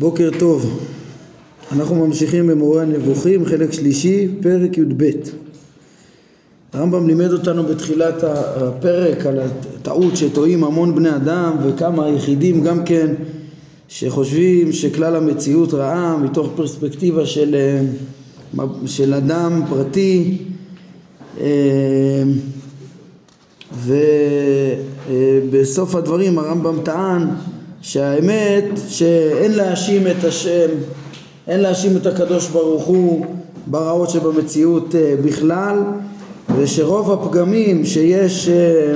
בוקר טוב, אנחנו ממשיכים במורה הנבוכים, חלק שלישי, פרק י"ב. הרמב"ם לימד אותנו בתחילת הפרק על הטעות שטועים המון בני אדם וכמה יחידים גם כן שחושבים שכלל המציאות רעה מתוך פרספקטיבה של, של אדם פרטי אה, ובסוף הדברים הרמב"ם טען שהאמת שאין להאשים את השם, אין להאשים את הקדוש ברוך הוא ברעות שבמציאות אה, בכלל ושרוב הפגמים שיש אה,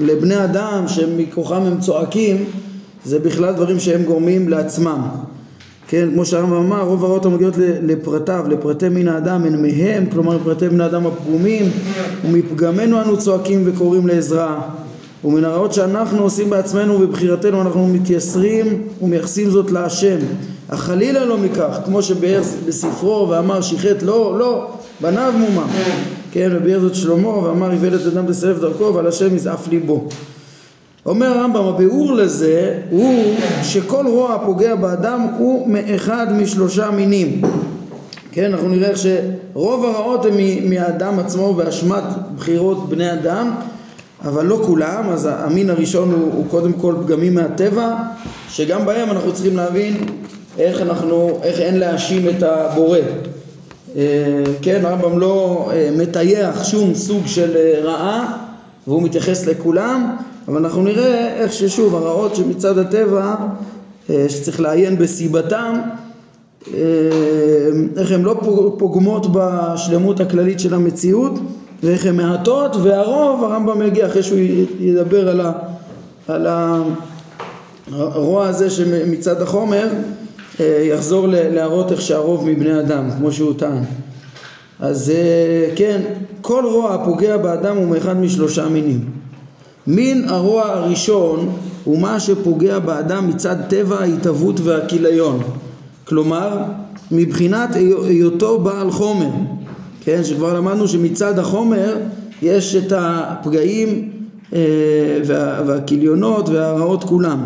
לבני אדם שמכוחם הם צועקים זה בכלל דברים שהם גורמים לעצמם כן, כמו שהרמב"ם אמר, רוב הרעות המגיעות לפרטיו, לפרטי מין האדם הן מהם, כלומר לפרטי בני האדם הפגומים, ומפגמנו אנו צועקים וקוראים לעזרה. ומן הרעות שאנחנו עושים בעצמנו ובבחירתנו אנחנו מתייסרים ומייחסים זאת להשם. אך חלילה לא מכך, כמו שביאר בספרו ואמר שיחט לא, לא, בניו מומם. כן, וביאר זאת שלמה ואמר איוולת אדם תסרב דרכו ועל השם יזעף ליבו. אומר הרמב"ם הביאור לזה הוא שכל רוע הפוגע באדם הוא מאחד משלושה מינים כן אנחנו נראה איך שרוב הרעות הן מהאדם עצמו באשמת בחירות בני אדם אבל לא כולם אז המין הראשון הוא, הוא קודם כל פגמים מהטבע שגם בהם אנחנו צריכים להבין איך אנחנו, איך אין להאשים את הבורא. אה, כן הרמב"ם לא אה, מטייח שום סוג של אה, רעה והוא מתייחס לכולם אבל אנחנו נראה איך ששוב הרעות שמצד הטבע שצריך לעיין בסיבתם איך הן לא פוגמות בשלמות הכללית של המציאות ואיך הן מעטות והרוב הרמב"ם מגיע אחרי שהוא ידבר על, ה, על הרוע הזה שמצד החומר אה, יחזור להראות איך שהרוב מבני אדם כמו שהוא טען. אז כן כל רוע הפוגע באדם הוא מאחד משלושה מינים. מין הרוע הראשון הוא מה שפוגע באדם מצד טבע ההתהוות והכיליון. כלומר מבחינת היותו בעל חומר כן שכבר למדנו שמצד החומר יש את הפגעים אה, וה, והכיליונות והרעות כולם.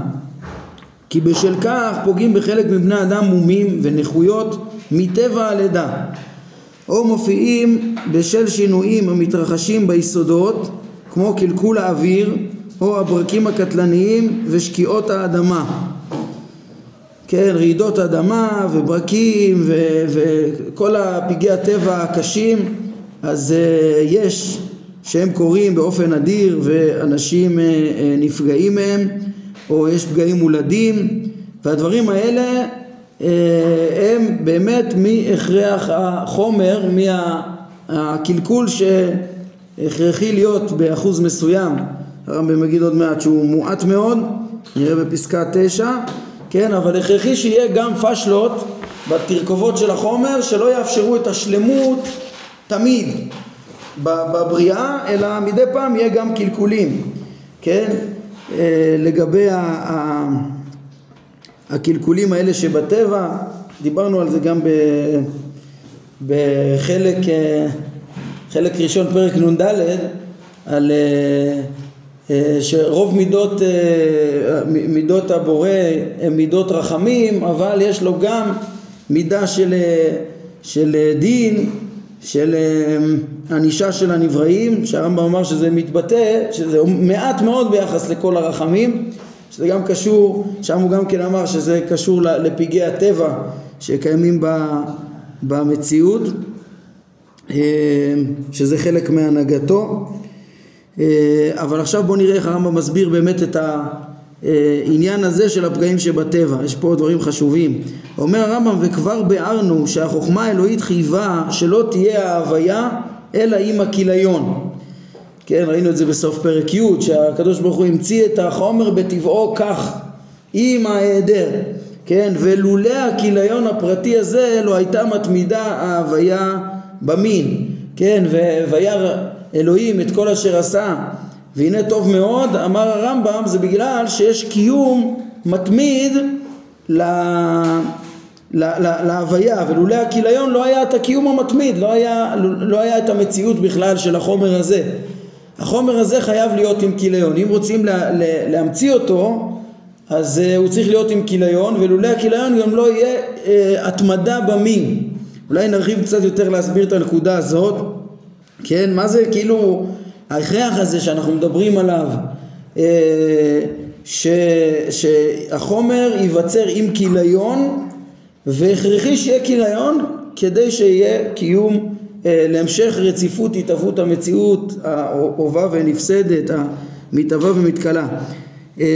כי בשל כך פוגעים בחלק מבני אדם מומים ונכויות מטבע הלידה. או מופיעים בשל שינויים המתרחשים ביסודות כמו קלקול האוויר או הברקים הקטלניים ושקיעות האדמה כן, רעידות אדמה וברקים וכל הפגעי הטבע הקשים אז uh, יש שהם קורים באופן אדיר ואנשים uh, uh, נפגעים מהם או יש פגעים מולדים והדברים האלה הם באמת מהכרח החומר, מהקלקול ש... הכרחי להיות באחוז מסוים, הרמב"ם יגיד עוד מעט שהוא מועט מאוד, נראה בפסקה תשע, כן, אבל הכרחי שיהיה גם פשלות בתרכובות של החומר שלא יאפשרו את השלמות תמיד בבריאה, אלא מדי פעם יהיה גם קלקולים, כן, אה, לגבי הקלקולים האלה שבטבע, דיברנו על זה גם בחלק אה, חלק ראשון פרק נ"ד על אה, שרוב מידות, אה, מידות הבורא הן מידות רחמים אבל יש לו גם מידה של, של דין של ענישה של הנבראים שהרמב"ם אמר שזה מתבטא שזה מעט מאוד ביחס לכל הרחמים שזה גם קשור שם הוא גם כן אמר שזה קשור לפגעי הטבע שקיימים במציאות אה, שזה חלק מהנהגתו. אה, אבל עכשיו בואו נראה איך הרמב"ם מסביר באמת את העניין הזה של הפגעים שבטבע. יש פה דברים חשובים. אומר הרמב"ם וכבר ביארנו שהחוכמה האלוהית חייבה שלא תהיה ההוויה אלא עם הכיליון. כן ראינו את זה בסוף פרק י' שהקדוש ברוך הוא המציא את החומר בטבעו כך עם ההיעדר. כן ולולא הכיליון הפרטי הזה לא הייתה מתמידה ההוויה במין, כן, וירא אלוהים את כל אשר עשה והנה טוב מאוד, אמר הרמב"ם, זה בגלל שיש קיום מתמיד ל... להוויה ולולא הכיליון לא היה את הקיום המתמיד, לא היה, לא היה את המציאות בכלל של החומר הזה. החומר הזה חייב להיות עם כיליון, אם רוצים לה, לה, להמציא אותו אז uh, הוא צריך להיות עם כיליון, ולולא הכיליון גם לא יהיה uh, התמדה במין. אולי נרחיב קצת יותר להסביר את הנקודה הזאת, כן, מה זה כאילו ההכרח הזה שאנחנו מדברים עליו, uh, ש, שהחומר ייווצר עם כיליון, והכרחי שיהיה כיליון כדי שיהיה קיום אה, להמשך רציפות התהוות המציאות האהובה ונפסדת, המתהווה ומתכלה. אה,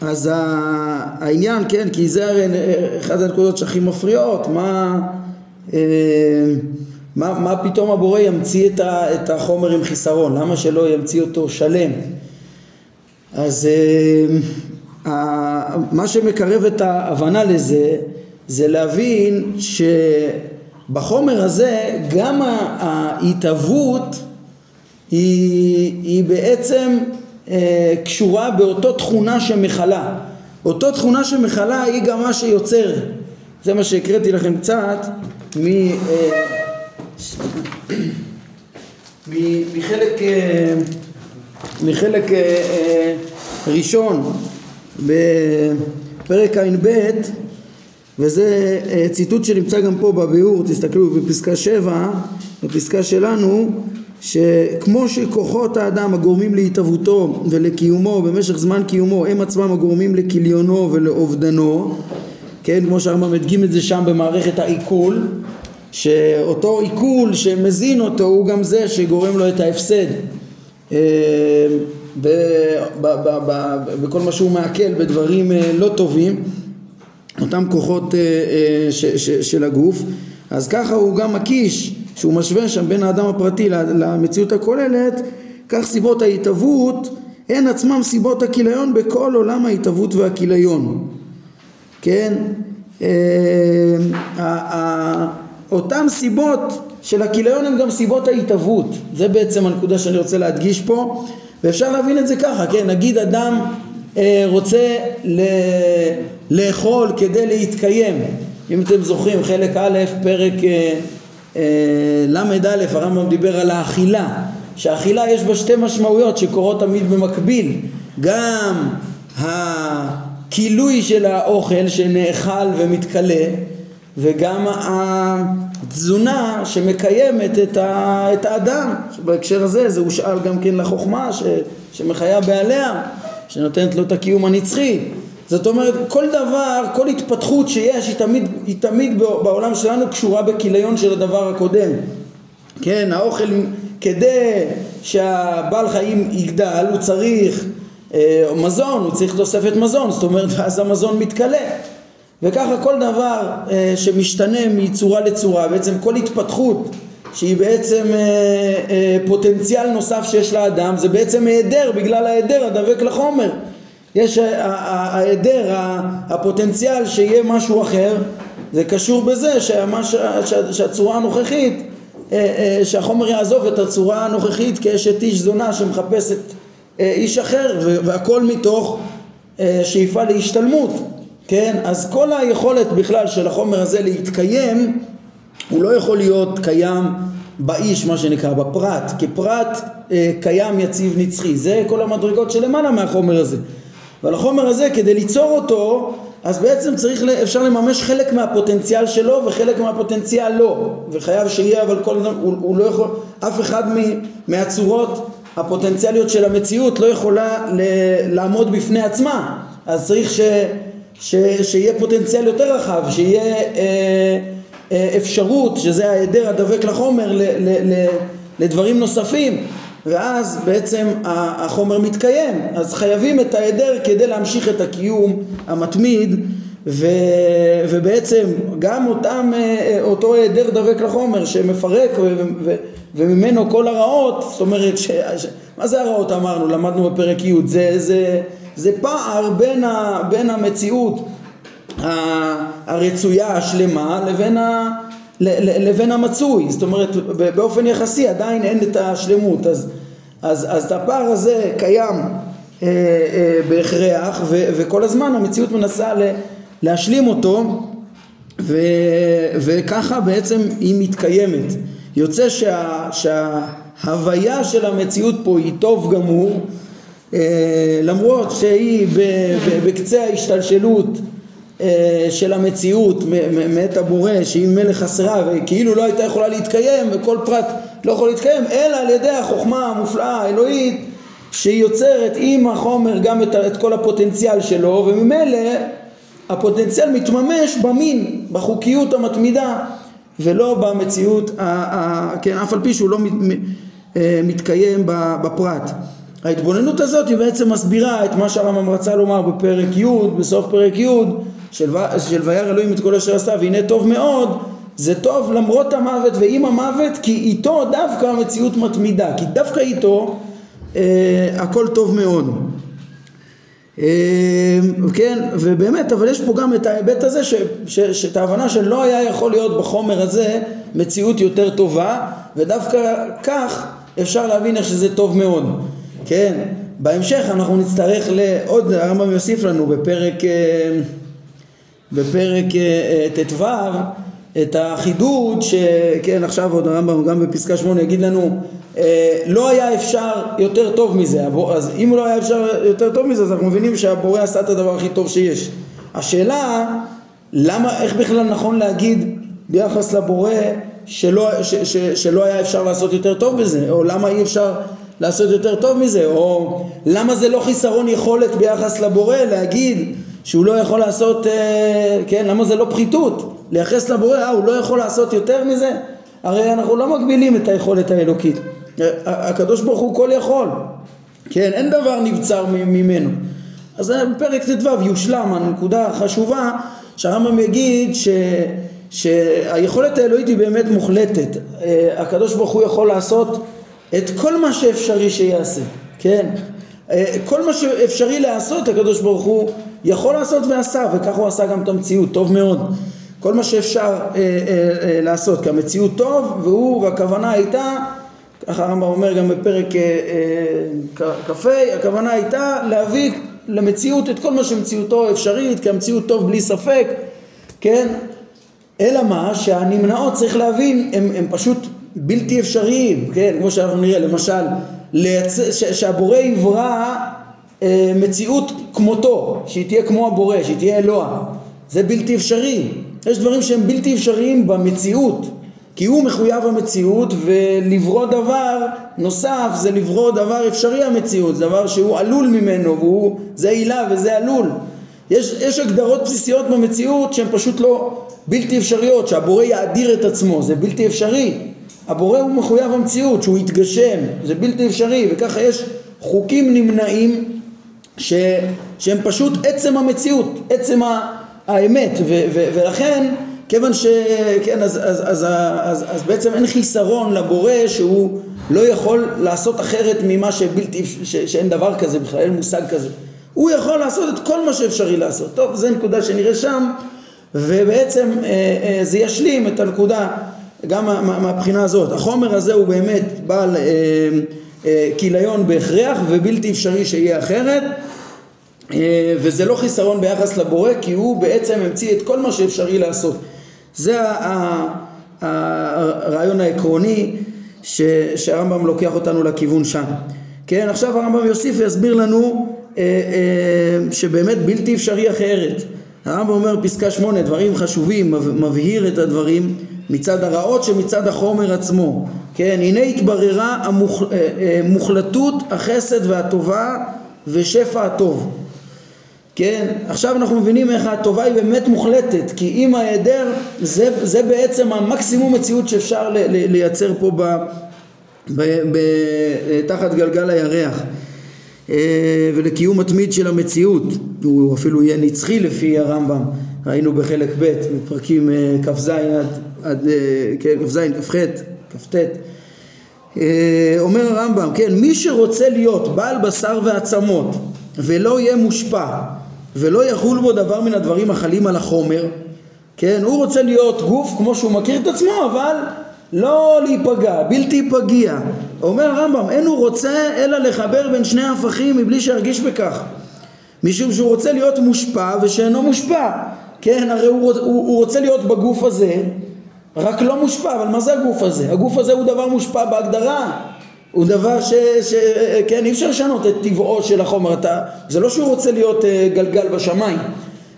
אז העניין, כן, כי זה הרי אחת הנקודות שהכי מפריעות, מה, אה, מה, מה פתאום הבורא ימציא את, ה, את החומר עם חיסרון, למה שלא ימציא אותו שלם? אז מה שמקרב את ההבנה לזה זה להבין שבחומר הזה גם ההתהוות היא, היא בעצם אה, קשורה באותו תכונה שמכלה. אותו תכונה שמכלה היא גם מה שיוצר. זה מה שהקראתי לכם קצת מ, אה, מחלק, אה, מחלק אה, אה, ראשון בפרק ע"ב וזה ציטוט שנמצא גם פה בביאור, תסתכלו בפסקה 7, בפסקה שלנו, שכמו שכוחות האדם הגורמים להתהוותו ולקיומו במשך זמן קיומו הם עצמם הגורמים לכליונו ולאובדנו, כן, כמו שהרמב"ם הדגים את זה שם במערכת העיכול, שאותו עיכול שמזין אותו הוא גם זה שגורם לו את ההפסד. אה, בכל מה שהוא מעכל בדברים אה, לא טובים אותם כוחות אה, של הגוף. אז ככה הוא גם מקיש שהוא משווה שם בין האדם הפרטי למציאות הכוללת כך סיבות ההתהוות הן עצמם סיבות הכיליון בכל עולם ההתהוות והכיליון. כן אותם סיבות של הכיליון הם גם סיבות ההתהוות. זה בעצם הנקודה שאני רוצה להדגיש פה ואפשר להבין את זה ככה כן? נגיד אדם אה, רוצה ל... לאכול כדי להתקיים. אם אתם זוכרים, חלק א', פרק אה, אה, ל"א, הרמב"ם דיבר על האכילה, שהאכילה יש בה שתי משמעויות שקורות תמיד במקביל, גם הכילוי של האוכל שנאכל ומתכלה, וגם התזונה שמקיימת את, ה, את האדם, שבהקשר הזה זה הושאל גם כן לחוכמה ש, שמחיה בעליה, שנותנת לו את הקיום הנצחי. זאת אומרת, כל דבר, כל התפתחות שיש, היא תמיד, היא תמיד בעולם שלנו קשורה בכיליון של הדבר הקודם. כן, האוכל, כדי שהבעל חיים יגדל, הוא צריך אה, מזון, הוא צריך תוספת מזון, זאת אומרת, אז המזון מתכלה. וככה כל דבר אה, שמשתנה מצורה לצורה, בעצם כל התפתחות שהיא בעצם אה, אה, פוטנציאל נוסף שיש לאדם, זה בעצם היעדר, בגלל ההיעדר הדבק לחומר. יש ההיעדר, הפוטנציאל שיהיה משהו אחר, זה קשור בזה שהמש, שהצורה הנוכחית, אה, אה, שהחומר יעזוב את הצורה הנוכחית כאשת איש זונה שמחפשת אה, איש אחר והכל מתוך שאיפה להשתלמות, כן? אז כל היכולת בכלל של החומר הזה להתקיים הוא לא יכול להיות קיים באיש מה שנקרא, בפרט, כפרט קיים יציב נצחי, זה כל המדרגות שלמעלה מהחומר הזה. אבל החומר הזה כדי ליצור אותו אז בעצם צריך, אפשר לממש חלק מהפוטנציאל שלו וחלק מהפוטנציאל לא. וחייב שיהיה אבל כל אדם, הוא, הוא לא יכול, אף אחד מ, מהצורות הפוטנציאליות של המציאות לא יכולה ל, לעמוד בפני עצמה. אז צריך ש, ש, שיהיה פוטנציאל יותר רחב, שיהיה אה, אה, אפשרות, שזה ההיעדר הדבק לחומר ל, ל, ל, לדברים נוספים. ואז בעצם החומר מתקיים, אז חייבים את ההיעדר כדי להמשיך את הקיום המתמיד. ו, ובעצם גם אותם, אה, אותו היעדר דבק לחומר שמפרק ו, ו, וממנו כל הרעות, זאת אומרת, ש, ש, מה זה הרעות אמרנו, למדנו בפרק י', זה, זה, זה פער בין, ה, בין המציאות הרצויה השלמה לבין ה... לבין המצוי, זאת אומרת באופן יחסי עדיין אין את השלמות, אז, אז, אז הפער הזה קיים אה, אה, בהכרח ו, וכל הזמן המציאות מנסה ל, להשלים אותו ו, וככה בעצם היא מתקיימת. יוצא שה, שההוויה של המציאות פה היא טוב גמור למרות שהיא בקצה ההשתלשלות אה, של המציאות מאת הבורא שהיא מלך חסרה וכאילו לא הייתה יכולה להתקיים וכל פרט לא יכול להתקיים אלא על ידי החוכמה המופלאה האלוהית שהיא יוצרת עם החומר גם את, את כל הפוטנציאל שלו וממילא הפוטנציאל מתממש במין, בחוקיות המתמידה ולא במציאות, ה, ה, כן, אף על פי שהוא לא מת, אה, מתקיים בפרט. ההתבוננות הזאת היא בעצם מסבירה את מה שהרמב"ם רצה לומר בפרק י', בסוף פרק י', של, של וירא אלוהים את כל אשר עשה והנה טוב מאוד, זה טוב למרות המוות ועם המוות כי איתו דווקא המציאות מתמידה, כי דווקא איתו אה, הכל טוב מאוד. אה, כן, ובאמת, אבל יש פה גם את ההיבט הזה, ש, ש, שאת ההבנה שלא היה יכול להיות בחומר הזה מציאות יותר טובה, ודווקא כך אפשר להבין איך שזה טוב מאוד. כן, בהמשך אנחנו נצטרך לעוד, הרמב"ם יוסיף לנו בפרק, אה, בפרק אה, ט"ו את החידוד שכן עכשיו עוד הרמב"ם גם בפסקה שמונה יגיד לנו אה, לא היה אפשר יותר טוב מזה אז אם לא היה אפשר יותר טוב מזה אז אנחנו מבינים שהבורא עשה את הדבר הכי טוב שיש. השאלה למה איך בכלל נכון להגיד ביחס לבורא שלא, ש, ש, שלא היה אפשר לעשות יותר טוב בזה או למה אי אפשר לעשות יותר טוב מזה או למה זה לא חיסרון יכולת ביחס לבורא להגיד שהוא לא יכול לעשות, אה, כן, למה זה לא פחיתות? לייחס לבורא, אה, הוא לא יכול לעשות יותר מזה? הרי אנחנו לא מגבילים את היכולת האלוקית. הקדוש ברוך הוא כל יכול. כן, אין דבר נבצר ממנו. אז בפרק ט"ו יושלם הנקודה החשובה שהרמב"ם יגיד ש, שהיכולת האלוהית היא באמת מוחלטת. אה, הקדוש ברוך הוא יכול לעשות את כל מה שאפשרי שיעשה, כן? אה, כל מה שאפשרי לעשות הקדוש ברוך הוא יכול לעשות ועשה וכך הוא עשה גם את המציאות, טוב מאוד. כל מה שאפשר אה, אה, אה, לעשות, כי המציאות טוב והוא, והכוונה הייתה, ככה הרמב"ם אומר גם בפרק אה, אה, כ"ה, הכוונה הייתה להביא למציאות את כל מה שמציאותו אפשרית, כי המציאות טוב בלי ספק, כן? אלא מה שהנמנעות צריך להבין הם, הם פשוט בלתי אפשריים, כן? כמו שאנחנו נראה למשל לייצ... שהבורא יברא אה, מציאות כמותו, שהיא תהיה כמו הבורא, שהיא תהיה אלוה, זה בלתי אפשרי. יש דברים שהם בלתי אפשריים במציאות, כי הוא מחויב המציאות ולברוא דבר נוסף זה לברוא דבר אפשרי המציאות, זה דבר שהוא עלול ממנו והוא, זה עילה וזה עלול. יש, יש הגדרות בסיסיות במציאות שהן פשוט לא בלתי אפשריות, שהבורא יאדיר את עצמו, זה בלתי אפשרי. הבורא הוא מחויב המציאות, שהוא יתגשם, זה בלתי אפשרי, וככה יש חוקים נמנעים ש, שהם פשוט עצם המציאות, עצם האמת, ו, ו, ולכן כיוון שכן אז, אז, אז, אז, אז, אז בעצם אין חיסרון לבורא שהוא לא יכול לעשות אחרת ממה שבלתי, ש, שאין דבר כזה בכלל, אין מושג כזה. הוא יכול לעשות את כל מה שאפשרי לעשות. טוב, זו נקודה שנראה שם, ובעצם אה, אה, זה ישלים את הנקודה גם מהבחינה הזאת. החומר הזה הוא באמת בעל אה, אה, כיליון בהכרח ובלתי אפשרי שיהיה אחרת. אה, וזה לא חיסרון ביחס לבורא כי הוא בעצם המציא את כל מה שאפשרי לעשות. זה הרעיון העקרוני שהרמב"ם לוקח אותנו לכיוון שם. כן, עכשיו הרמב"ם יוסיף ויסביר לנו אה, אה, שבאמת בלתי אפשרי אחרת. הרמב"ם אומר פסקה שמונה דברים חשובים, מבהיר את הדברים מצד הרעות שמצד החומר עצמו. כן, הנה התבררה המוחלטות, החסד והטובה ושפע הטוב. כן, עכשיו אנחנו מבינים איך הטובה היא באמת מוחלטת, כי אם ההיעדר זה, זה בעצם המקסימום מציאות שאפשר ל, ל, לייצר פה ב, ב, ב, תחת גלגל הירח אה, ולקיום מתמיד של המציאות, הוא אפילו יהיה נצחי לפי הרמב"ם, ראינו בחלק ב' בפרקים אה, כ"ז עד, עד אה, כן, כ"ז, כ"ח, כ"ט אומר הרמב"ם, כן, מי שרוצה להיות בעל בשר ועצמות ולא יהיה מושפע ולא יחול בו דבר מן הדברים החלים על החומר, כן, הוא רוצה להיות גוף כמו שהוא מכיר את עצמו, אבל לא להיפגע, בלתי פגיע. אומר הרמב"ם, אין הוא רוצה אלא לחבר בין שני הפכים מבלי שירגיש בכך. משום שהוא רוצה להיות מושפע ושאינו מושפע. כן, הרי הוא, הוא, הוא רוצה להיות בגוף הזה, רק לא מושפע, אבל מה זה הגוף הזה? הגוף הזה הוא דבר מושפע בהגדרה. הוא דבר ש... ש כן, אי אפשר לשנות את טבעו של החומר, אתה, זה לא שהוא רוצה להיות אה, גלגל בשמיים,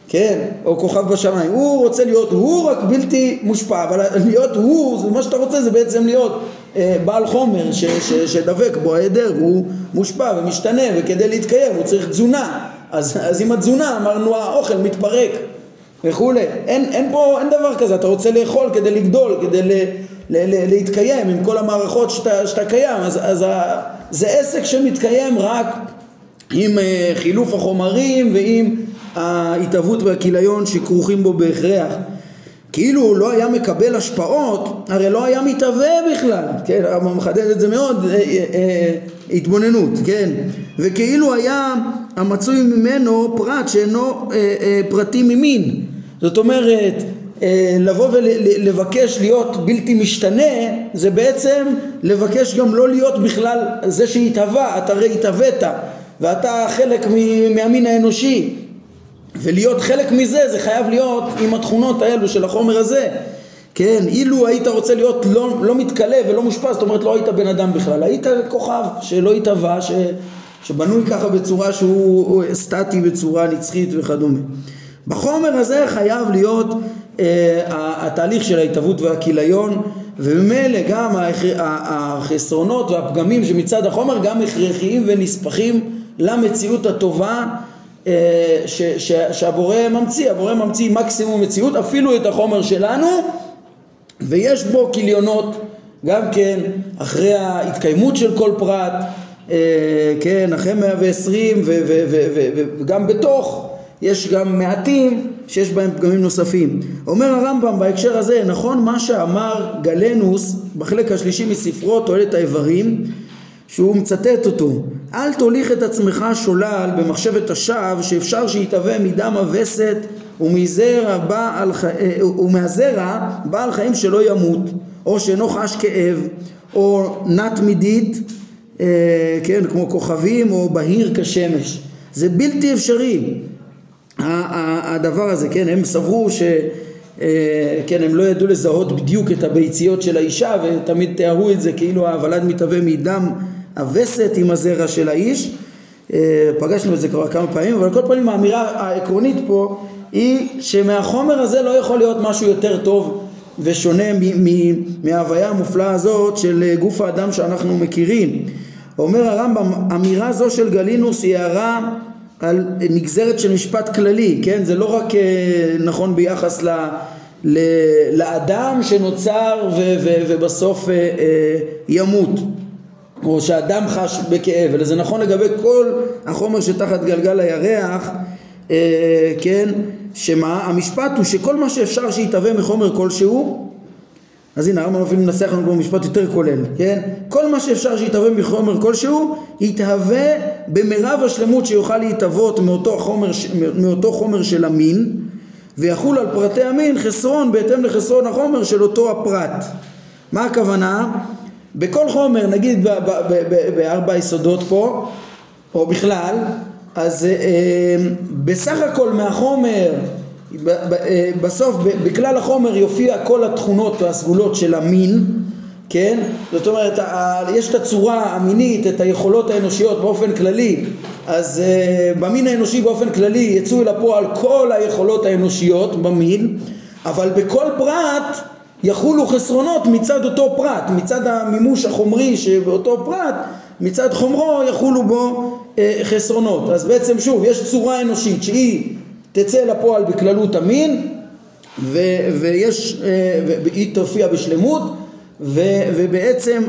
כן, או כוכב בשמיים, הוא רוצה להיות הוא רק בלתי מושפע, אבל להיות הוא, זה מה שאתה רוצה זה בעצם להיות אה, בעל חומר ש, ש, שדבק בו. ההיעדר, הוא מושפע ומשתנה, וכדי להתקיים הוא צריך תזונה, אז, אז עם התזונה אמרנו האוכל מתפרק וכולי, אין, אין פה, אין דבר כזה, אתה רוצה לאכול כדי לגדול, כדי ל... להתקיים עם כל המערכות שאתה, שאתה קיים, אז, אז ה, זה עסק שמתקיים רק עם אה, חילוף החומרים ועם ההתהוות והכיליון שכרוכים בו בהכרח. כאילו הוא לא היה מקבל השפעות, הרי לא היה מתהווה בכלל, כן, הרמב"ם מחדד את זה מאוד, אה, אה, התבוננות, כן, וכאילו היה המצוי ממנו פרט שאינו פרטי ממין, זאת אומרת אה, לבוא ולבקש להיות בלתי משתנה זה בעצם לבקש גם לא להיות בכלל זה שהתהווה, אתה הרי התהווית ואתה חלק מהמין האנושי. ולהיות חלק מזה זה חייב להיות עם התכונות האלו של החומר הזה. כן, אילו היית רוצה להיות לא, לא מתכלה ולא מושפע, זאת אומרת לא היית בן אדם בכלל, היית כוכב שלא התהווה, ש, שבנוי ככה בצורה שהוא סטטי בצורה נצחית וכדומה. בחומר הזה חייב להיות אה, התהליך של ההתהוות והכיליון וממילא גם החסרונות והפגמים שמצד החומר גם הכרחיים ונספחים למציאות הטובה אה, ש, ש, שהבורא ממציא, הבורא ממציא מקסימום מציאות אפילו את החומר שלנו ויש בו כיליונות גם כן אחרי ההתקיימות של כל פרט אה, כן אחרי 120 וגם בתוך יש גם מעטים שיש בהם פגמים נוספים. אומר הרמב"ם בהקשר הזה, נכון מה שאמר גלנוס בחלק השלישי מספרו תועלת האיברים, שהוא מצטט אותו, אל תוליך את עצמך שולל במחשבת השווא שאפשר שיתהווה מדם הווסת ומזרע בעל. אה, ומהזרע בעל חיים שלא ימות או שאינו חש כאב או נט מידית אה, כן כמו כוכבים או בהיר כשמש זה בלתי אפשרי הדבר הזה, כן, הם סברו ש... אה, כן, הם לא ידעו לזהות בדיוק את הביציות של האישה ותמיד תיארו את זה כאילו הוולד מתהווה מדם הווסת עם הזרע של האיש. אה, פגשנו את זה כבר כמה פעמים אבל כל פעמים האמירה העקרונית פה היא שמהחומר הזה לא יכול להיות משהו יותר טוב ושונה מההוויה המופלאה הזאת של גוף האדם שאנחנו מכירים. אומר הרמב"ם אמירה זו של גלינוס היא הערה על נגזרת של משפט כללי, כן? זה לא רק אה, נכון ביחס ל, ל, לאדם שנוצר ו, ו, ובסוף אה, אה, ימות או שאדם חש בכאב, אלא זה נכון לגבי כל החומר שתחת גלגל הירח, כן? שמה? המשפט הוא שכל מה שאפשר שיתהווה מחומר כלשהו אז הנה הרמב"ם אפילו מנסח לנו פה משפט יותר כולל, כן? כל מה שאפשר שיתהווה מחומר כלשהו, יתהווה במרב השלמות שיוכל להתהוות מאותו חומר, מאותו חומר של המין, ויחול על פרטי המין חסרון בהתאם לחסרון החומר של אותו הפרט. מה הכוונה? בכל חומר, נגיד בארבע היסודות פה, או בכלל, אז אה, אה בסך הכל מהחומר אה, בסוף בכלל החומר יופיע כל התכונות והסגולות של המין כן? זאת אומרת, יש את הצורה המינית, את היכולות האנושיות באופן כללי, אז uh, במין האנושי באופן כללי יצאו אל הפועל כל היכולות האנושיות במין, אבל בכל פרט יחולו חסרונות מצד אותו פרט, מצד המימוש החומרי שבאותו פרט, מצד חומרו יחולו בו uh, חסרונות. אז בעצם שוב, יש צורה אנושית שהיא תצא לפועל בכללות המין ו, ויש, אה, והיא תופיע בשלמות ו, ובעצם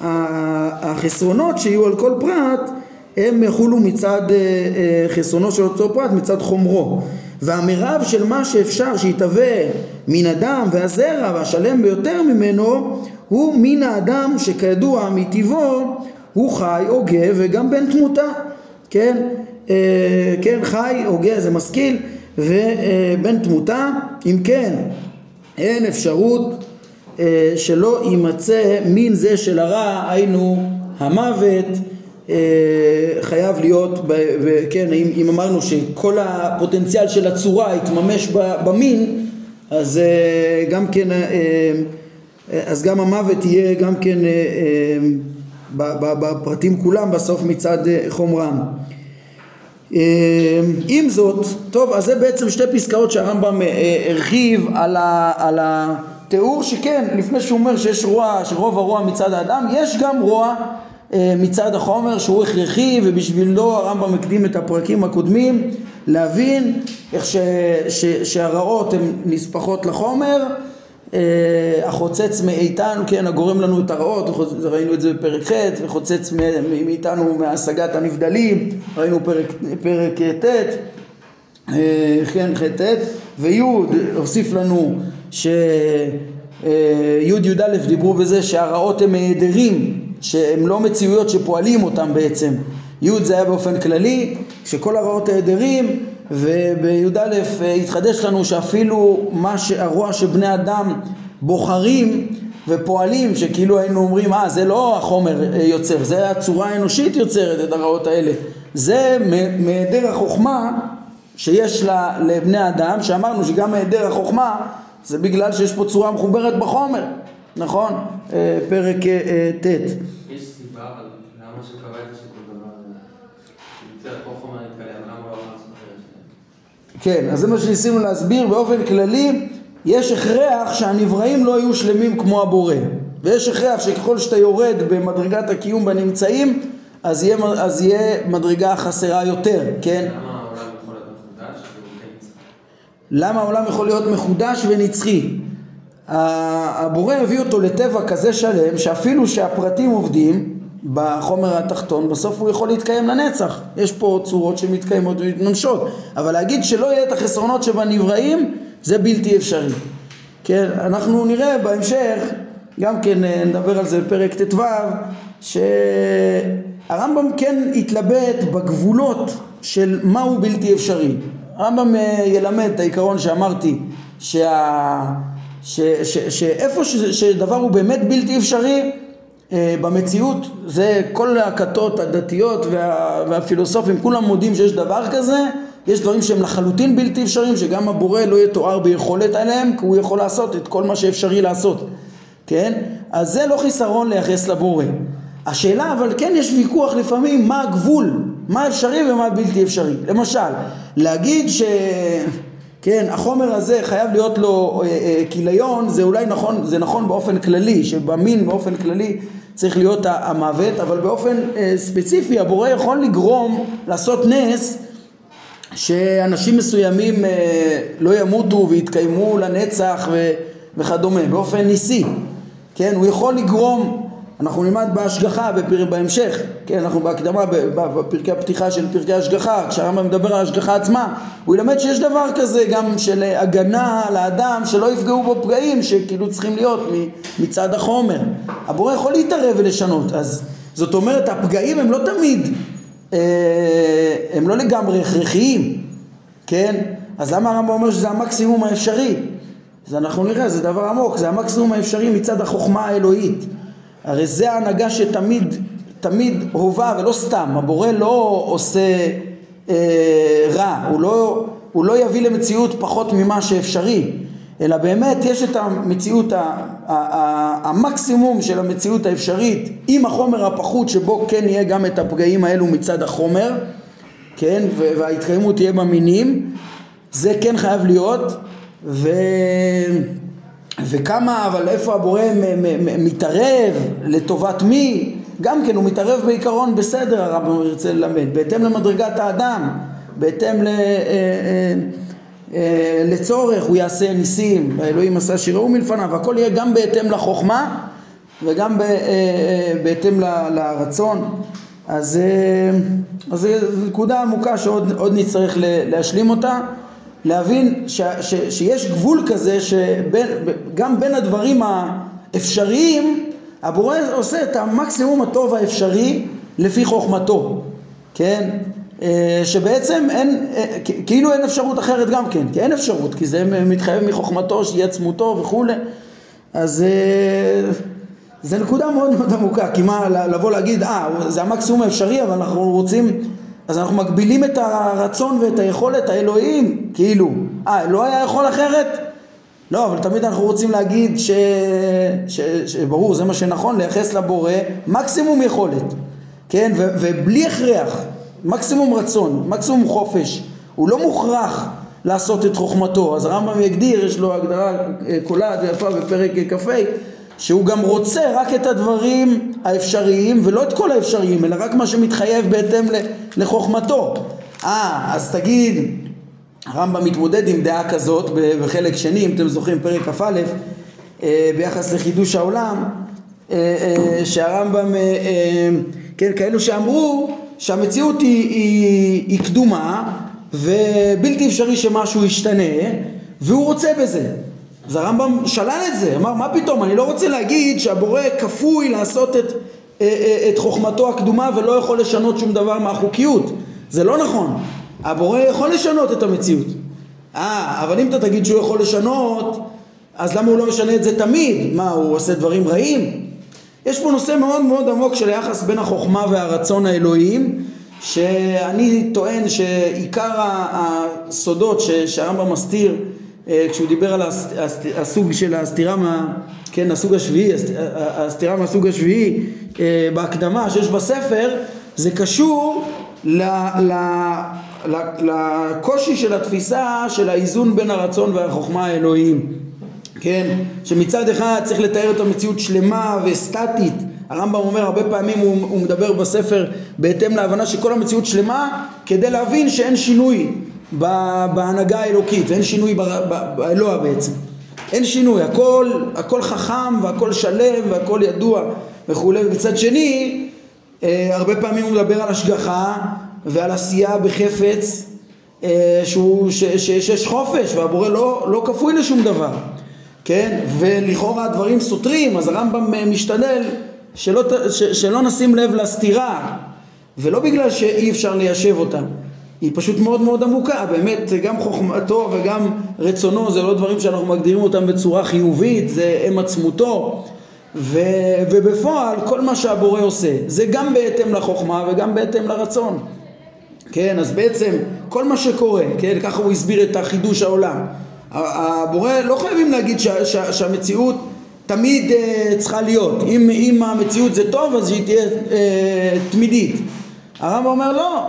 החסרונות שיהיו על כל פרט הם יחולו מצד אה, אה, חסרונו של אותו פרט מצד חומרו. והמרב של מה שאפשר שיתהווה מן הדם והזרע והשלם ביותר ממנו הוא מן האדם שכידוע מטבעו הוא חי, הוגה וגם בן תמותה. כן? אה, כן, חי, הוגה, זה משכיל, ובן תמותה, אם כן, אין אפשרות אה, שלא יימצא מין זה של הרע, היינו המוות, אה, חייב להיות, כן, אם, אם אמרנו שכל הפוטנציאל של הצורה יתממש במין, אז גם כן אז גם המוות יהיה גם כן בפרטים כולם בסוף מצד חומרם. עם זאת, טוב, אז זה בעצם שתי פסקאות שהרמב"ם הרחיב על, ה, על התיאור שכן, לפני שהוא אומר שיש רוע, שרוב הרוע מצד האדם, יש גם רוע אה, מצד החומר שהוא הכרחי ובשבילו הרמב"ם הקדים את הפרקים הקודמים להבין איך ש, ש, שהרעות הן נספחות לחומר אה, החוצץ מאיתנו, כן, הגורם לנו את הרעות, ראינו את זה בפרק ח', וחוצץ מאיתנו מהשגת הנבדלים, ראינו פרק, פרק ט', אה, כן, ח' ט', וי' הוסיף לנו שי' י"א דיברו בזה שהרעות הן היעדרים שהן לא מציאויות שפועלים אותן בעצם. י' זה היה באופן כללי, שכל הרעות ההדרים, ובי"א התחדש לנו שאפילו מה שהרוע שבני אדם בוחרים ופועלים, שכאילו היינו אומרים, אה זה לא החומר יוצר, זה הצורה האנושית יוצרת את הרעות האלה. זה מהיעדר החוכמה שיש לבני אדם, שאמרנו שגם מהיעדר החוכמה זה בגלל שיש פה צורה מחוברת בחומר. נכון? אה, פרק אה, אה, ט'. יש סיבה אבל למה שקבע את שכל דבר כן, אז זה מה שניסינו להסביר באופן כללי, יש הכרח שהנבראים לא יהיו שלמים כמו הבורא, ויש הכרח שככל שאתה יורד במדרגת הקיום בנמצאים, אז יהיה, אז יהיה מדרגה חסרה יותר, כן? למה העולם יכול להיות מחודש ונצחי? הבורא הביא אותו לטבע כזה שלם שאפילו שהפרטים עובדים בחומר התחתון בסוף הוא יכול להתקיים לנצח. יש פה צורות שמתקיימות ומתממשות. אבל להגיד שלא יהיה את החסרונות שבנבראים זה בלתי אפשרי. כן אנחנו נראה בהמשך גם כן אה, נדבר על זה בפרק ט"ו שהרמב"ם כן התלבט בגבולות של מהו בלתי אפשרי הרמב"ם אה, ילמד את העיקרון שאמרתי שה... ש, ש, שאיפה ש, שדבר הוא באמת בלתי אפשרי אה, במציאות זה כל הכתות הדתיות וה, והפילוסופים כולם מודים שיש דבר כזה יש דברים שהם לחלוטין בלתי אפשריים שגם הבורא לא יתואר ביכולת עליהם כי הוא יכול לעשות את כל מה שאפשרי לעשות כן? אז זה לא חיסרון לייחס לבורא השאלה אבל כן יש ויכוח לפעמים מה הגבול מה אפשרי ומה בלתי אפשרי. למשל להגיד ש... כן, החומר הזה חייב להיות לו אה, אה, כיליון, זה אולי נכון, זה נכון באופן כללי, שבמין באופן כללי צריך להיות המוות, אבל באופן אה, ספציפי הבורא יכול לגרום לעשות נס שאנשים מסוימים לא ימותו ויתקיימו לנצח וכדומה, באופן ניסי, כן, הוא יכול לגרום אנחנו נלמד בהשגחה בפר... בהמשך, כן, אנחנו בהקדמה בפרקי הפתיחה של פרקי השגחה, כשהרמב"ם מדבר על ההשגחה עצמה, הוא ילמד שיש דבר כזה גם של הגנה על האדם שלא יפגעו בו פגעים שכאילו צריכים להיות מצד החומר. הבורא יכול להתערב ולשנות, אז זאת אומרת הפגעים הם לא תמיד, אה, הם לא לגמרי הכרחיים, כן? אז למה הרמב"ם אומר שזה המקסימום האפשרי? אז אנחנו נראה, זה דבר עמוק, זה המקסימום האפשרי מצד החוכמה האלוהית. הרי זה ההנהגה שתמיד תמיד הובה ולא סתם, הבורא לא עושה אה, רע, הוא לא, הוא לא יביא למציאות פחות ממה שאפשרי, אלא באמת יש את המציאות, ה, ה, ה, המקסימום של המציאות האפשרית עם החומר הפחות שבו כן יהיה גם את הפגעים האלו מצד החומר, כן, וההתקיימות תהיה במינים, זה כן חייב להיות, ו... וכמה, אבל איפה הבורא מתערב, לטובת מי, גם כן הוא מתערב בעיקרון בסדר הרב ירצה ללמד, בהתאם למדרגת האדם, בהתאם ל, אה, אה, אה, לצורך הוא יעשה ניסים, האלוהים עשה שיראו מלפניו, הכל יהיה גם בהתאם לחוכמה וגם בהתאם לרצון, אז, אז זו נקודה עמוקה שעוד נצטרך להשלים אותה להבין ש, ש, שיש גבול כזה שגם בין הדברים האפשריים הבורא עושה את המקסימום הטוב האפשרי לפי חוכמתו, כן? אה, שבעצם אין, אה, כאילו אין אפשרות אחרת גם כן, כי אין אפשרות, כי זה מתחייב מחוכמתו שיהיה עצמותו וכולי, אז אה, זה נקודה מאוד מאוד עמוקה, כי מה לבוא להגיד, אה, זה המקסימום האפשרי, אבל אנחנו רוצים אז אנחנו מגבילים את הרצון ואת היכולת האלוהים, כאילו, אה, לא היה יכול אחרת? לא, אבל תמיד אנחנו רוצים להגיד ש... ש... שברור, זה מה שנכון, לייחס לבורא מקסימום יכולת, כן? ו... ובלי הכרח, מקסימום רצון, מקסימום חופש. הוא לא מוכרח לעשות את חוכמתו. אז הרמב"ם יגדיר, יש לו הגדרה אה, קולעת ויפה בפרק כ"ה, שהוא גם רוצה רק את הדברים האפשריים, ולא את כל האפשריים, אלא רק מה שמתחייב בהתאם לחוכמתו. אה, אז תגיד, הרמב"ם מתמודד עם דעה כזאת בחלק שני, אם אתם זוכרים, פרק כ"א, אה, ביחס לחידוש העולם, אה, שהרמב"ם, כן, כאלו שאמרו שהמציאות היא, היא, היא קדומה ובלתי אפשרי שמשהו ישתנה והוא רוצה בזה אז הרמב"ם שלל את זה, אמר מה פתאום, אני לא רוצה להגיד שהבורא כפוי לעשות את, אה, אה, את חוכמתו הקדומה ולא יכול לשנות שום דבר מהחוקיות זה לא נכון, הבורא יכול לשנות את המציאות אה, אבל אם אתה תגיד שהוא יכול לשנות אז למה הוא לא משנה את זה תמיד? מה, הוא עושה דברים רעים? יש פה נושא מאוד מאוד עמוק של היחס בין החוכמה והרצון האלוהיים שאני טוען שעיקר הסודות שהרמב"ם מסתיר כשהוא דיבר על הסוג של הסתירה. כן, הסוג השביעי, הסתירה מהסוג השביעי אה, בהקדמה שיש בספר זה קשור לקושי של התפיסה של האיזון בין הרצון והחוכמה האלוהיים כן, שמצד אחד צריך לתאר את המציאות שלמה וסטטית הרמב"ם אומר הרבה פעמים הוא, הוא מדבר בספר בהתאם להבנה שכל המציאות שלמה כדי להבין שאין שינוי בהנהגה האלוקית ואין שינוי באלוה בעצם. אין שינוי הכל, הכל חכם והכל שלם והכל ידוע וכולי ומצד שני אה, הרבה פעמים הוא מדבר על השגחה ועל עשייה בחפץ אה, שהוא, ש, ש, שיש חופש והבורא לא, לא כפוי לשום דבר כן? ולכאורה הדברים סותרים אז הרמב"ם אה, משתדל שלא, ש, שלא נשים לב לסתירה ולא בגלל שאי אפשר ליישב אותה היא פשוט מאוד מאוד עמוקה, באמת גם חוכמתו וגם רצונו זה לא דברים שאנחנו מגדירים אותם בצורה חיובית, זה אם עצמותו ו, ובפועל כל מה שהבורא עושה זה גם בהתאם לחוכמה וגם בהתאם לרצון כן, אז בעצם כל מה שקורה, כן, ככה הוא הסביר את החידוש העולם הבורא לא חייבים להגיד שה, שה, שהמציאות תמיד uh, צריכה להיות. אם, אם המציאות זה טוב אז שהיא תהיה uh, תמידית. הרמב"ם אומר לא,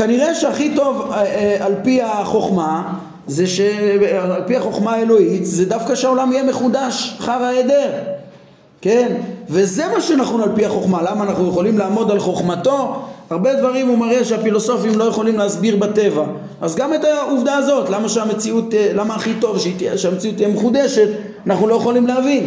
כנראה שהכי טוב uh, uh, על פי החוכמה זה שעל פי החוכמה האלוהית זה דווקא שהעולם יהיה מחודש אחר ההיעדר כן? וזה מה שנכון על פי החוכמה. למה אנחנו יכולים לעמוד על חוכמתו? הרבה דברים הוא מראה שהפילוסופים לא יכולים להסביר בטבע. אז גם את העובדה הזאת, למה שהמציאות, למה הכי טוב שהמציאות תהיה מחודשת, אנחנו לא יכולים להבין.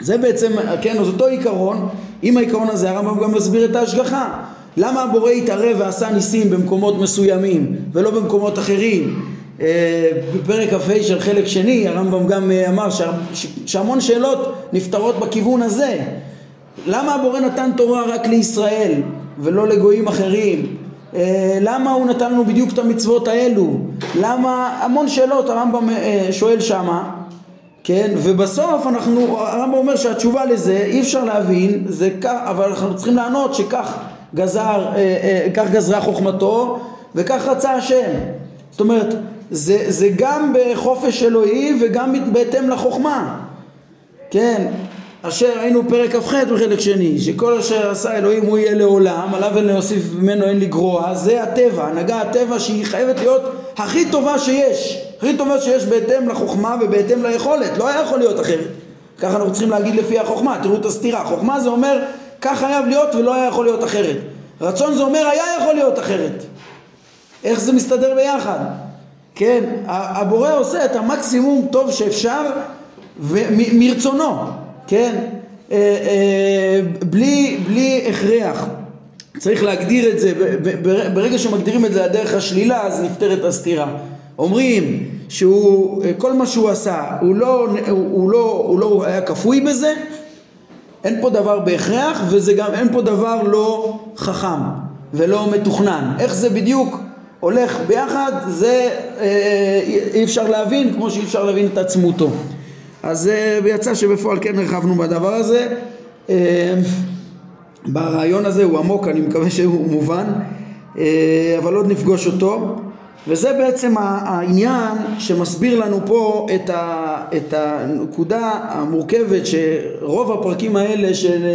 זה בעצם, כן, אז אותו עיקרון, עם העיקרון הזה הרמב"ם גם מסביר את ההשגחה. למה הבורא התערב ועשה ניסים במקומות מסוימים ולא במקומות אחרים? אה, בפרק כ"ה של חלק שני הרמב"ם גם אה, אמר שהמון שאלות נפתרות בכיוון הזה. למה הבורא נתן תורה רק לישראל ולא לגויים אחרים? אה, למה הוא נתן לנו בדיוק את המצוות האלו? למה המון שאלות הרמב"ם שואל שמה כן? ובסוף אנחנו, הרמב"ם אומר שהתשובה לזה אי אפשר להבין, זה כך, אבל אנחנו צריכים לענות שכך גזר, אה, אה, כך גזרה חוכמתו וכך רצה השם. זאת אומרת, זה, זה גם בחופש אלוהי וגם בהתאם לחוכמה. כן, אשר היינו פרק כ"ח בחלק שני, שכל אשר עשה אלוהים הוא יהיה לעולם, עליו אין להוסיף ממנו אין לגרוע, זה הטבע, הנהגה הטבע שהיא חייבת להיות הכי טובה שיש. הכי טובה שיש בהתאם לחוכמה ובהתאם ליכולת, לא היה יכול להיות אחרת. ככה אנחנו צריכים להגיד לפי החוכמה, תראו את הסתירה. חוכמה זה אומר כך חייב להיות ולא היה יכול להיות אחרת. רצון זה אומר היה יכול להיות אחרת. איך זה מסתדר ביחד? כן, הבורא עושה את המקסימום טוב שאפשר מרצונו, כן? אה, אה, בלי, בלי הכרח. צריך להגדיר את זה, ברגע שמגדירים את זה הדרך השלילה אז נפתרת הסתירה. אומרים שהוא, כל מה שהוא עשה, הוא לא, הוא, הוא לא, הוא לא היה כפוי בזה, אין פה דבר בהכרח וזה גם אין פה דבר לא חכם ולא מתוכנן. איך זה בדיוק הולך ביחד זה אה, אי אפשר להבין כמו שאי אפשר להבין את עצמותו. אז אה, יצא שבפועל כן הרחבנו בדבר הזה. אה, ברעיון הזה הוא עמוק, אני מקווה שהוא מובן, אה, אבל עוד נפגוש אותו. וזה בעצם העניין שמסביר לנו פה את, ה, את הנקודה המורכבת שרוב הפרקים האלה של,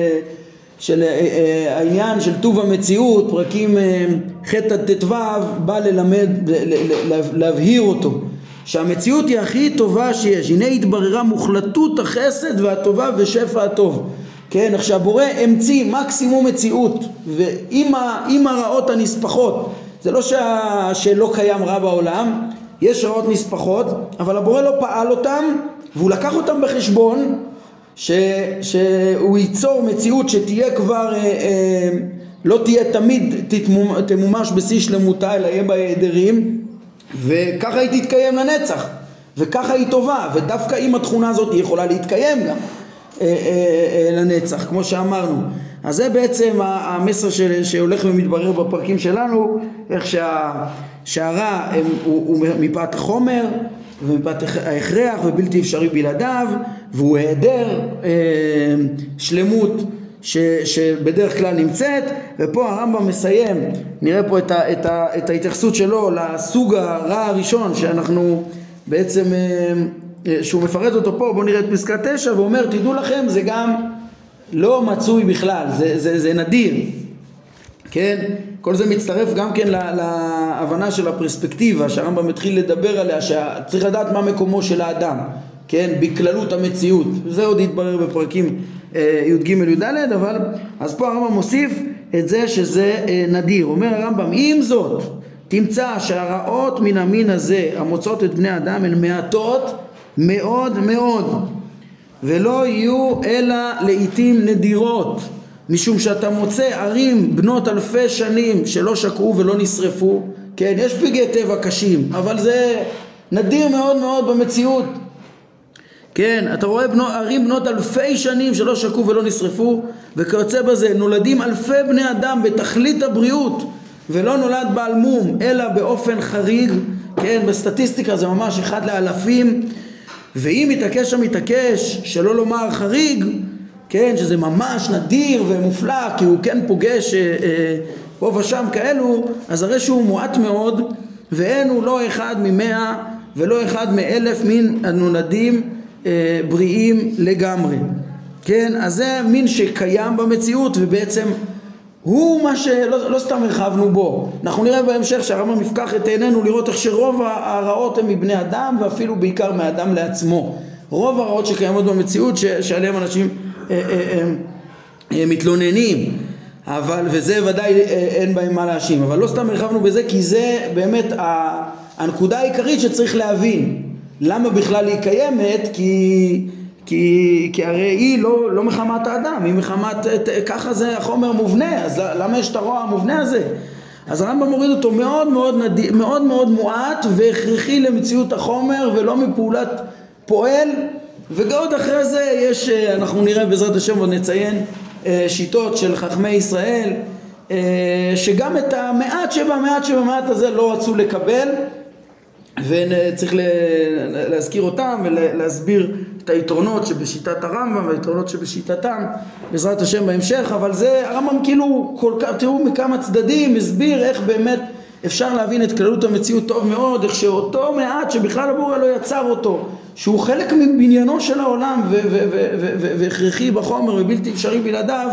של אה, אה, העניין של טוב המציאות, פרקים אה, ח' עד ט"ו, בא ללמד, להבהיר אותו. שהמציאות היא הכי טובה שיש, הנה התבררה מוחלטות החסד והטובה ושפע הטוב. כן, עכשיו בורא המציא מקסימום מציאות ועם הרעות הנספחות זה לא שה... שלא קיים רע בעולם, יש רעות נספחות, אבל הבורא לא פעל אותם והוא לקח אותם בחשבון ש... שהוא ייצור מציאות שתהיה כבר, אה, אה, לא תהיה תמיד תתמומ... תמומש בשיא שלמותה אלא יהיה בה היעדרים וככה היא תתקיים לנצח וככה היא טובה ודווקא עם התכונה הזאת היא יכולה להתקיים גם אה, אה, אה, לנצח כמו שאמרנו אז זה בעצם המסר של, שהולך ומתברר בפרקים שלנו איך שה, שהרע הם, הוא, הוא מפאת החומר ומפאת ההכרח ובלתי אפשרי בלעדיו והוא היעדר אה, שלמות ש, שבדרך כלל נמצאת ופה הרמב"ם מסיים נראה פה את, ה, את, ה, את ההתייחסות שלו לסוג הרע הראשון שאנחנו בעצם אה, אה, שהוא מפרט אותו פה בואו נראה את פסקה תשע ואומר תדעו לכם זה גם לא מצוי בכלל זה, זה, זה נדיר. כן? כל זה מצטרף גם כן להבנה של הפרספקטיבה שהרמב"ם התחיל לדבר עליה שצריך לדעת מה מקומו של האדם כן? בכללות המציאות. זה עוד יתברר בפרקים אה, י"ג י"ד אבל אז פה הרמב"ם מוסיף את זה שזה אה, נדיר. אומר הרמב"ם עם זאת תמצא שהרעות מן המין הזה המוצאות את בני אדם הן מעטות מאוד מאוד ולא יהיו אלא לעיתים נדירות משום שאתה מוצא ערים בנות אלפי שנים שלא שקעו ולא נשרפו. כן יש פגעי טבע קשים אבל זה נדיר מאוד מאוד במציאות. כן, אתה רואה בנו, ערים בנות אלפי שנים שלא שקעו ולא נשרפו וכיוצא בזה נולדים אלפי בני אדם בתכלית הבריאות ולא נולד בעל מום אלא באופן חריג. כן, בסטטיסטיקה זה ממש אחד לאלפים ואם מתעקש המתעקש שלא לומר חריג כן, שזה ממש נדיר ומופלא כי הוא כן פוגש אה, אה, פה ושם כאלו אז הרי שהוא מועט מאוד ואין הוא לא אחד ממאה ולא אחד מאלף מן הנולדים אה, בריאים לגמרי. כן, אז זה מין שקיים במציאות ובעצם הוא מה שלא לא סתם הרחבנו בו. אנחנו נראה בהמשך שהרמב"ם יפקח את עינינו לראות איך שרוב הרעות הן מבני אדם ואפילו בעיקר מאדם לעצמו. רוב הרעות שקיימות במציאות ש, שעליהן אנשים אה, אה, אה, אה, מתלוננים אבל וזה ודאי אה, אין בהם מה להאשים אבל לא סתם הרחבנו בזה כי זה באמת הנקודה העיקרית שצריך להבין למה בכלל היא קיימת? כי, כי, כי הרי היא לא, לא מחמת האדם, היא מחמת, ככה זה החומר מובנה, אז למה יש את הרוע המובנה הזה? אז הרמב"ם מוריד אותו מאוד מאוד, נד... מאוד מאוד מועט והכרחי למציאות החומר ולא מפעולת פועל ועוד אחרי זה יש, אנחנו נראה בעזרת השם עוד נציין אה, שיטות של חכמי ישראל אה, שגם את המעט שבמעט שבמעט הזה לא רצו לקבל וצריך להזכיר אותם ולהסביר את היתרונות שבשיטת הרמב"ם והיתרונות שבשיטתם בעזרת השם בהמשך אבל זה הרמב"ם כאילו כל כך תראו מכמה צדדים הסביר איך באמת אפשר להבין את כללות המציאות טוב מאוד איך שאותו מעט שבכלל הבורא לא יצר אותו שהוא חלק מבניינו של העולם והכרחי בחומר ובלתי אפשרי בלעדיו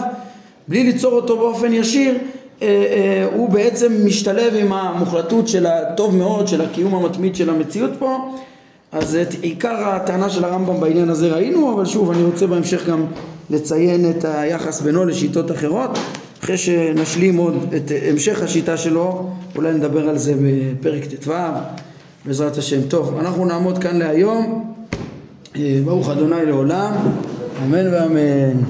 בלי ליצור אותו באופן ישיר אה, אה, הוא בעצם משתלב עם המוחלטות של הטוב מאוד של הקיום המתמיד של המציאות פה אז את עיקר הטענה של הרמב"ם בעניין הזה ראינו אבל שוב אני רוצה בהמשך גם לציין את היחס בינו לשיטות אחרות. אחרי שנשלים עוד את המשך השיטה שלו אולי נדבר על זה בפרק ט"ו בעזרת השם. טוב אנחנו נעמוד כאן להיום. אה, ברוך אדוני לעולם. אמן ואמן